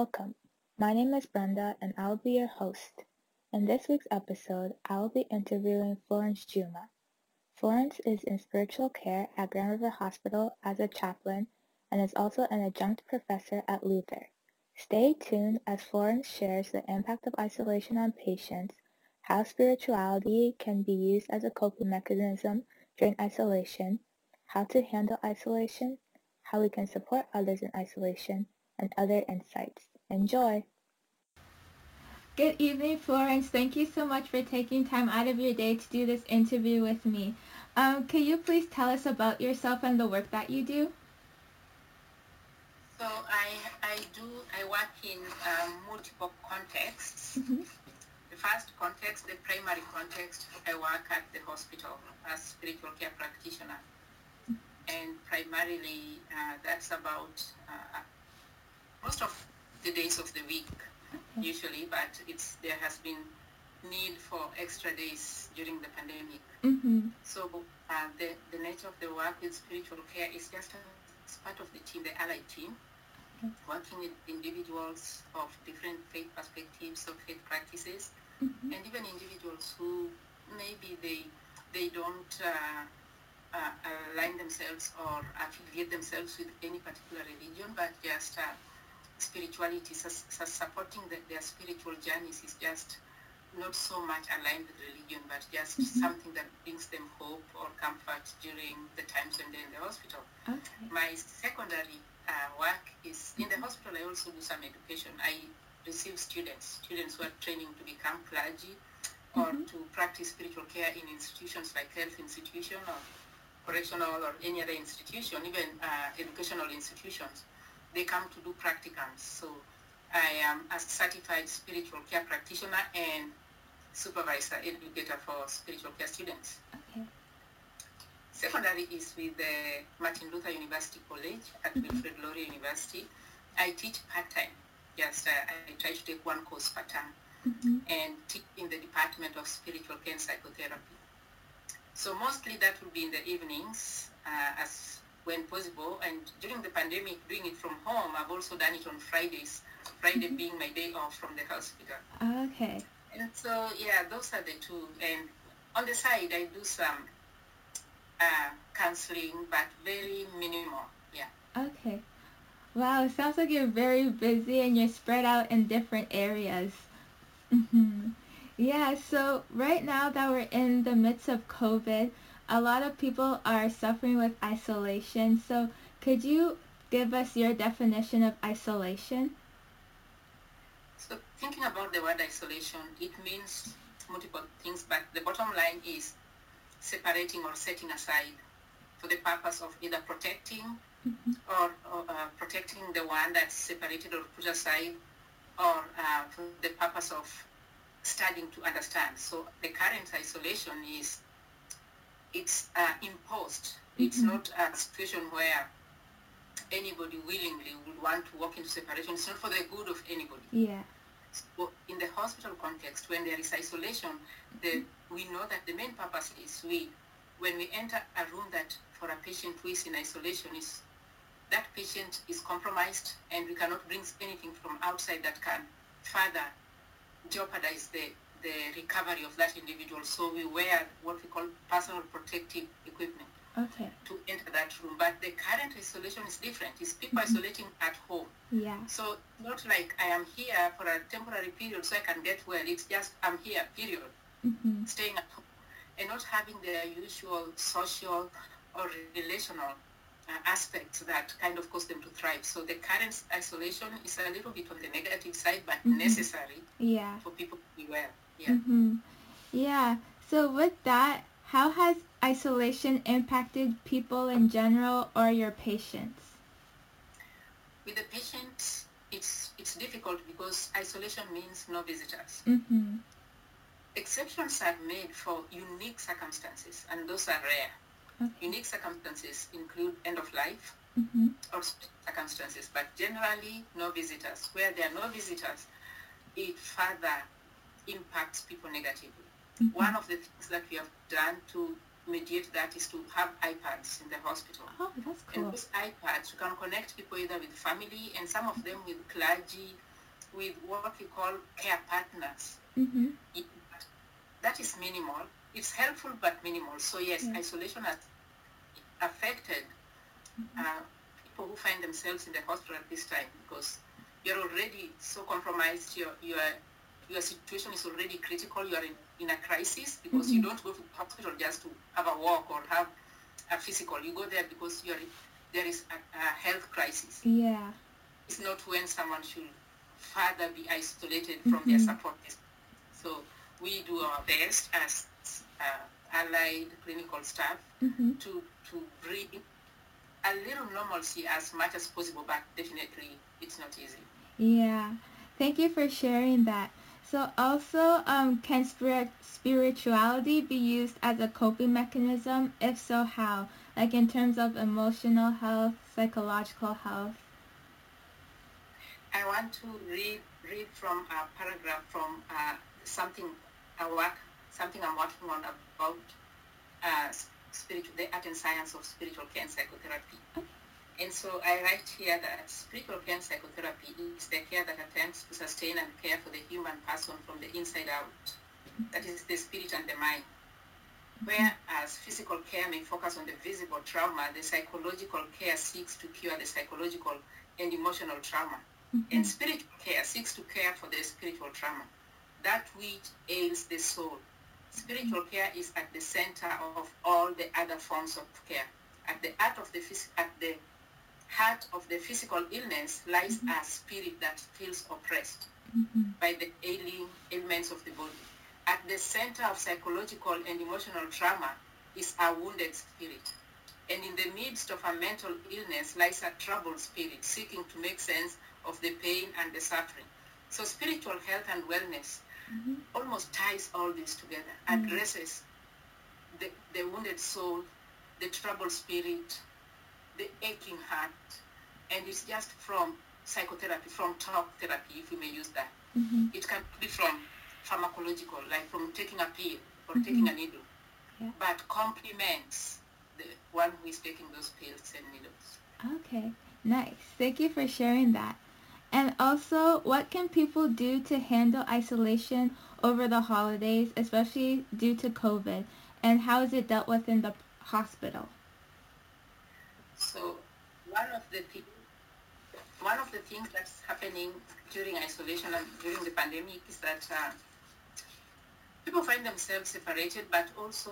Welcome. My name is Brenda and I'll be your host. In this week's episode, I will be interviewing Florence Juma. Florence is in spiritual care at Grand River Hospital as a chaplain and is also an adjunct professor at Luther. Stay tuned as Florence shares the impact of isolation on patients, how spirituality can be used as a coping mechanism during isolation, how to handle isolation, how we can support others in isolation, and other insights. Enjoy! Good evening, Florence. Thank you so much for taking time out of your day to do this interview with me. Um, can you please tell us about yourself and the work that you do? So I, I do, I work in um, multiple contexts. Mhm. The first context, the primary context, I work at the hospital as spiritual care practitioner. And primarily, uh, that's about uh, most of the days of the week, usually, but it's there has been need for extra days during the pandemic. Mm-hmm. So uh, the, the nature of the work with spiritual care is just as part of the team, the allied team, Okay. working with individuals of different faith perspectives of faith practices, Mm-hmm. and even individuals who maybe they they don't uh, uh, align themselves or affiliate themselves with any particular religion, but just uh, spirituality, sus- sus- supporting the, their spiritual journeys is just not so much aligned with religion, but just Mhm. something that brings them hope or comfort during the times when they're in the hospital. Okay. My secondary uh, work is in the hospital. I also do some education. I receive students, students who are training to become clergy or Mhm. to practice spiritual care in institutions like health institution or correctional or any other institution, even uh, educational institutions. They come to do practicums. So I am a certified spiritual care practitioner and supervisor educator for spiritual care students. Okay. Secondary is with the Martin Luther University College at Mhm. Wilfrid Laurier University. I teach part-time. Just uh, I try to take one course per term Mm-hmm. and teach in the Department of Spiritual Care and Psychotherapy. So mostly that will be in the evenings uh, as when possible. And during the pandemic, doing it from home, I've also done it on Fridays. Friday Mhm. being my day off from the hospital. Okay. And so, yeah, those are the two. And on the side, I do some uh, counseling, but very minimal. Yeah. Okay. Wow, it sounds like you're very busy and you're spread out in different areas. hmm Yeah, so right now that we're in the midst of COVID, a lot of people are suffering with isolation. So could you give us your definition of isolation? So thinking about the word isolation, it means multiple things, but the bottom line is separating or setting aside for the purpose of either protecting Mhm. or, or uh, protecting the one that's separated or put aside or uh, for the purpose of studying to understand. So the current isolation is it's uh, imposed. It's Mhm. not a situation where anybody willingly would want to walk into separation. It's not for the good of anybody. Yeah. So in the hospital context, when there is isolation, the, we know that the main purpose is we, when we enter a room that for a patient who is in isolation is that patient is compromised and we cannot bring anything from outside that can further jeopardize the, the recovery of that individual. So we wear what we call personal protective equipment Okay. to enter that room. But the current isolation is different. It's people Mhm. isolating at home. Yeah. So not like I am here for a temporary period so I can get well. It's just I'm here, period. Mhm. Staying at home and not having their usual social or relational uh, aspects that kind of cause them to thrive. So the current isolation is a little bit on the negative side, but Mhm. necessary Yeah. for people to be well. Yeah. Mm-hmm. Yeah. So with that, how has isolation impacted people in general or your patients? With the patients, it's it's difficult because isolation means no visitors. Mm-hmm. Exceptions are made for unique circumstances, and those are rare. Okay. Unique circumstances include end of life Mm-hmm. or circumstances, but generally no visitors. Where there are no visitors, it further impacts people negatively. Mm-hmm. One of the things that we have done to mediate that is to have iPads in the hospital. Oh, that's cool. And those iPads, you can connect people either with family and some of them with clergy, with what we call care partners. Mm-hmm. It- that is minimal. It's helpful but minimal. So yes, Yeah. isolation has affected uh, people who find themselves in the hospital at this time because you're already so compromised. Your your your situation is already critical. You are in, in a crisis because you Mhm. don't go to the hospital just to have a walk or have a physical. You go there because you're there is a, a health crisis. Yeah. It's not when someone should further be isolated from their Mhm. support system. So we do our best as uh, allied clinical staff Mm-hmm. to to bring a little normalcy as much as possible, but definitely it's not easy. Yeah. Thank you for sharing that. So also, um, can spirit spirituality be used as a coping mechanism? If so, how? Like in terms of emotional health, psychological health. I want to read read from a paragraph from uh, something I work something I'm working on about uh, spiritual the art and science of spiritual care and psychotherapy. Okay. And so I write here that spiritual care psychotherapy is the care that attempts to sustain and care for the human person from the inside out. That is the spirit and the mind. Whereas physical care may focus on the visible trauma, the psychological care seeks to cure the psychological and emotional trauma. Mm-hmm. And spiritual care seeks to care for the spiritual trauma, that which ails the soul. Spiritual care is at the center of all the other forms of care. At the heart of the phys- at the heart of the physical illness lies a spirit that feels oppressed Mm-hmm. by the ailing ailments of the body. At the center of psychological and emotional trauma is a wounded spirit. And in the midst of a mental illness lies a troubled spirit seeking to make sense of the pain and the suffering. So spiritual health and wellness Mm-hmm. almost ties all this together, addresses the, the wounded soul, the troubled spirit, the aching heart, and it's just from psychotherapy, from talk therapy, if we may use that. Mm-hmm. It can be from pharmacological, like from taking a pill or taking a needle, Yeah. but complements the one who is taking those pills and needles. Okay, nice. Thank you for sharing that. And also, what can people do to handle isolation over the holidays, especially due to COVID? And how is it dealt with in the hospital? So one of the one of the things that's happening during isolation and during the pandemic is that uh, people find themselves separated, but also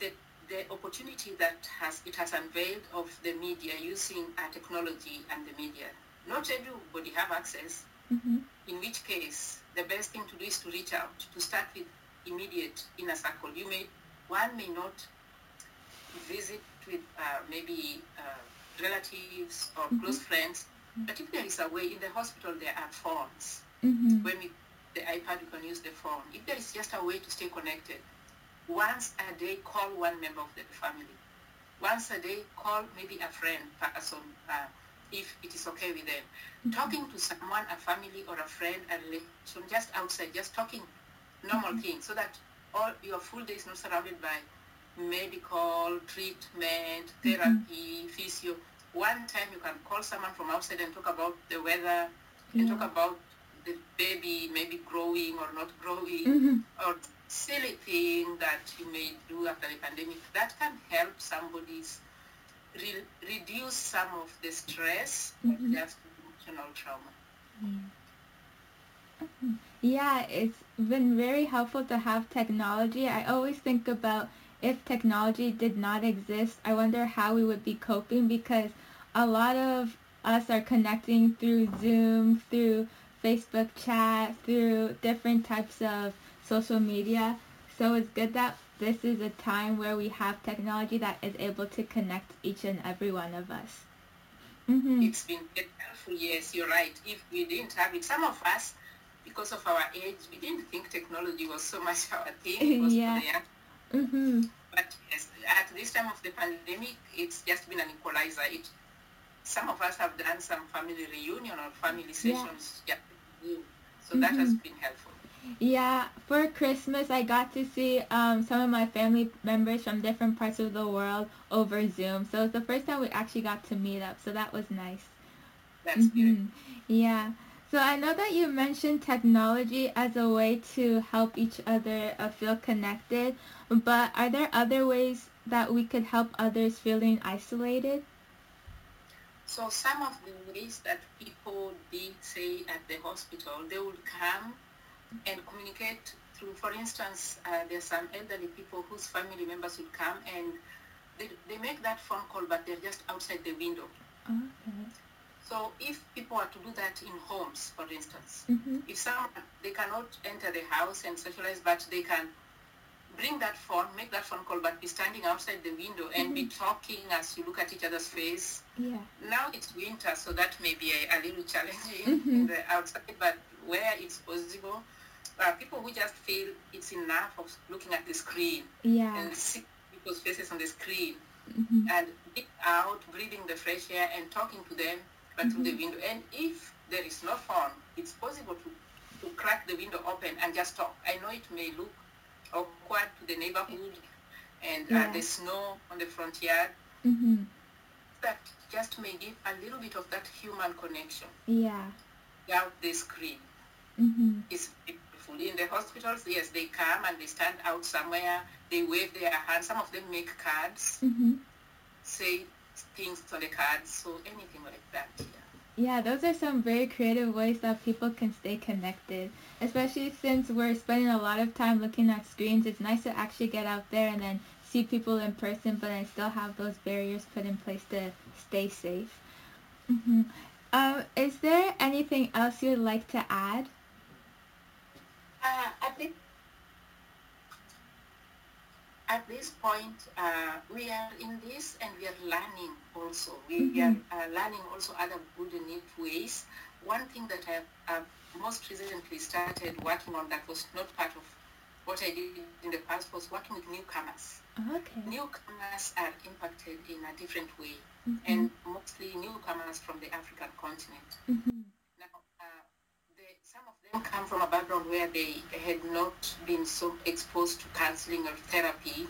the the opportunity that has it has unveiled of the media using uh, technology and the media. Not everybody have access. Mm-hmm. In which case, the best thing to do is to reach out to start with immediate inner circle. You may one may not visit with uh, maybe uh, relatives or Mhm. close friends. But if there is a way, in the hospital there are phones. Mm-hmm. When we, the iPad, you can use the phone. If there is just a way to stay connected, once a day call one member of the family. Once a day call maybe a friend, person, uh, if it is okay with them. Talking to someone, a family or a friend, a relation, just outside, just talking normal things so that all your full day is not surrounded by medical treatment, therapy, physio. One time you can call someone from outside and talk about the weather and talk about the baby maybe growing or not growing Mm-hmm. or silly thing that you may do after the pandemic that can help somebody's re- reduce some of the stress Mhm. just emotional trauma. Yeah, it's been very helpful to have technology. I always think about if technology did not exist, I wonder how we would be coping because a lot of us are connecting through Zoom, through Facebook chat, through different types of social media. So it's good that this is a time where we have technology that is able to connect each and every one of us. Mm-hmm. It's been very helpful, yes, you're right. If we didn't have it, some of us, because of our age, we didn't think technology was so much our thing. Yeah. For the young Mm-hmm. But yes, at this time of the pandemic, it's just been an equalizer. It, some of us have done some family reunion or family sessions. Yeah. So that has Mhm. been helpful. Yeah, for Christmas I got to see um, some of my family members from different parts of the world over Zoom. So it's the first time we actually got to meet up. So that was nice. That's good. Mhm. Yeah. So I know that you mentioned technology as a way to help each other uh, feel connected, but are there other ways that we could help others feeling isolated? So some of the ways that people did say at the hospital, they would come and communicate through, for instance, uh, there's some elderly people whose family members would come and they, they make that phone call, but they're just outside the window. Okay. So if people are to do that in homes, for instance, Mhm. if someone, they cannot enter the house and socialize, but they can bring that phone, make that phone call, but be standing outside the window and be talking as you look at each other's face. Yeah. Now it's winter, so that may be a, a little challenging Mhm. in the outside, but where it's possible, uh, people who just feel it's enough of looking at the screen Yeah. and see people's faces on the screen Mhm. and being out, breathing the fresh air and talking to them but through the window. And if there is no phone, it's possible to, to crack the window open and just talk. I know it may look awkward to the neighborhood and Yeah. uh, the snow on the front yard, Mhm. that just may give a little bit of that human connection Yeah. without the screen. Mhm. It's beautiful. In the hospitals, yes, they come and they stand out somewhere, they wave their hands. Some of them make cards, Mhm. say things on the cards, so anything like that. Yeah. Yeah, those are some very creative ways that people can stay connected. Especially since we're spending a lot of time looking at screens, it's nice to actually get out there and then see people in person, but I still have those barriers put in place to stay safe. hmm Um, is there anything else you'd like to add? Uh, at, this, at this point, uh, we are in this and we are learning also. We Mhm. are uh, learning also other good and neat ways. One thing that I have most recently started working on that was not part of what I did in the past was working with newcomers. Okay. Newcomers are impacted in a different way Mhm. and mostly newcomers from the African continent. Mhm. Now, uh, they, some of them come from a background where they had not been so exposed to counseling or therapy,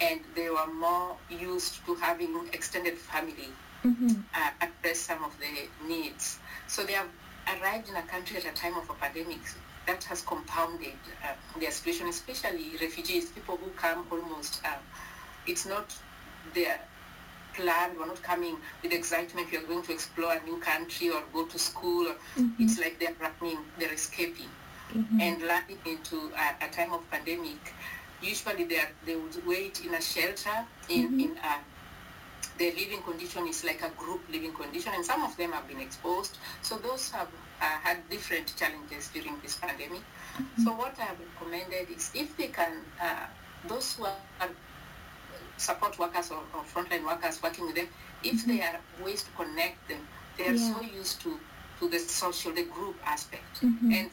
and they were more used to having extended family Mhm. uh, address some of the needs. So they have arrived in a country at a time of a pandemic that has compounded uh, their situation, especially refugees, people who come almost, uh, it's not their plan, we're not coming with excitement, we are going to explore a new country or go to school. Or, Mhm. It's like they're running, they're escaping. Mhm. And landing into a, a time of pandemic, usually they, are, they would wait in a shelter in, Mhm. in a the living condition is like a group living condition, and some of them have been exposed. So those have uh, had different challenges during this pandemic. So what I have recommended is if they can, uh, those who are support workers or, or frontline workers working with them, if there are ways to connect them, they are so used to, to the social, the group aspect. Mhm. And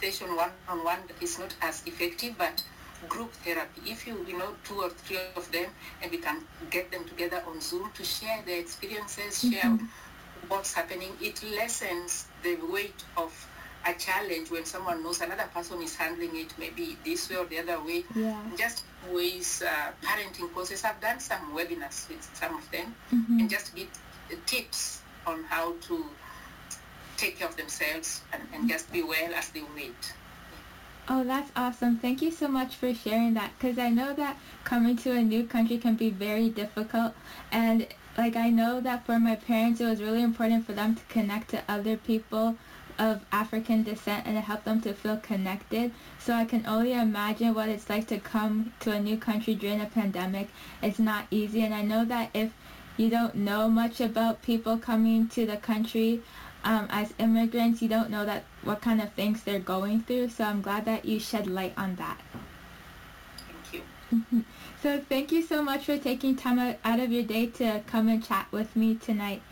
session one-on-one is not as effective, but group therapy. If you, you know, two or three of them, and we can get them together on Zoom to share their experiences, share what's happening, it lessens the weight of a challenge when someone knows another person is handling it maybe this way or the other way. Yeah. Just ways, uh, parenting courses. I've done some webinars with some of them Mhm. and just give tips on how to take care of themselves and, and just be well as they wait. Oh, that's awesome. Thank you so much for sharing that because I know that coming to a new country can be very difficult and like I know that for my parents it was really important for them to connect to other people of African descent and help them to feel connected. So I can only imagine what it's like to come to a new country during a pandemic. It's not easy and I know that if you don't know much about people coming to the country um, as immigrants, you don't know that what kind of things they're going through. So I'm glad that you shed light on that. Thank you. so thank you so much for taking time out of your day to come and chat with me tonight.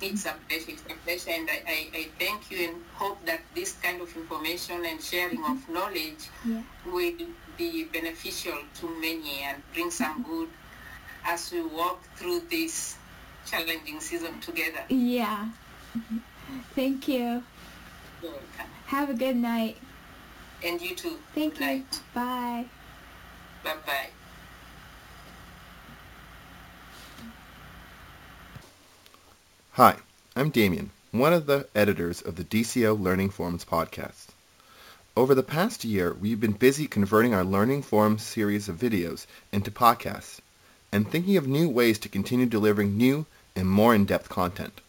It's a pleasure. It's a pleasure, and I, I, I, thank you and hope that this kind of information and sharing of knowledge yeah. will be beneficial to many and bring some good as we walk through this challenging season together. Yeah. Thank you. You're welcome. Have a good night. And you too. Thank good you. Night. Bye. Bye-bye. Hi, I'm Damien, one of the editors of the DCO Learning Forums podcast. Over the past year, we've been busy converting our Learning Forums series of videos into podcasts and thinking of new ways to continue delivering new and more in-depth content.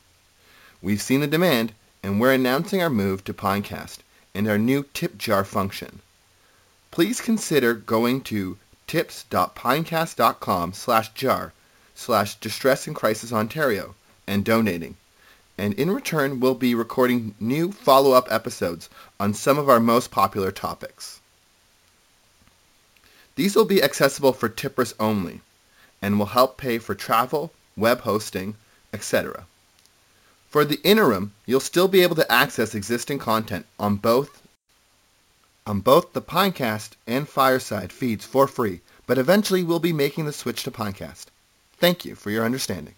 We've seen the demand, and we're announcing our move to Pinecast and our new tip jar function. Please consider going to tips.pinecast.com slash jar slash distress and crisis Ontario and donating. And in return, we'll be recording new follow-up episodes on some of our most popular topics. These will be accessible for tippers only and will help pay for travel, web hosting, etc. For the interim, you'll still be able to access existing content on both on both the Pinecast and Fireside feeds for free, but eventually we'll be making the switch to Pinecast. Thank you for your understanding.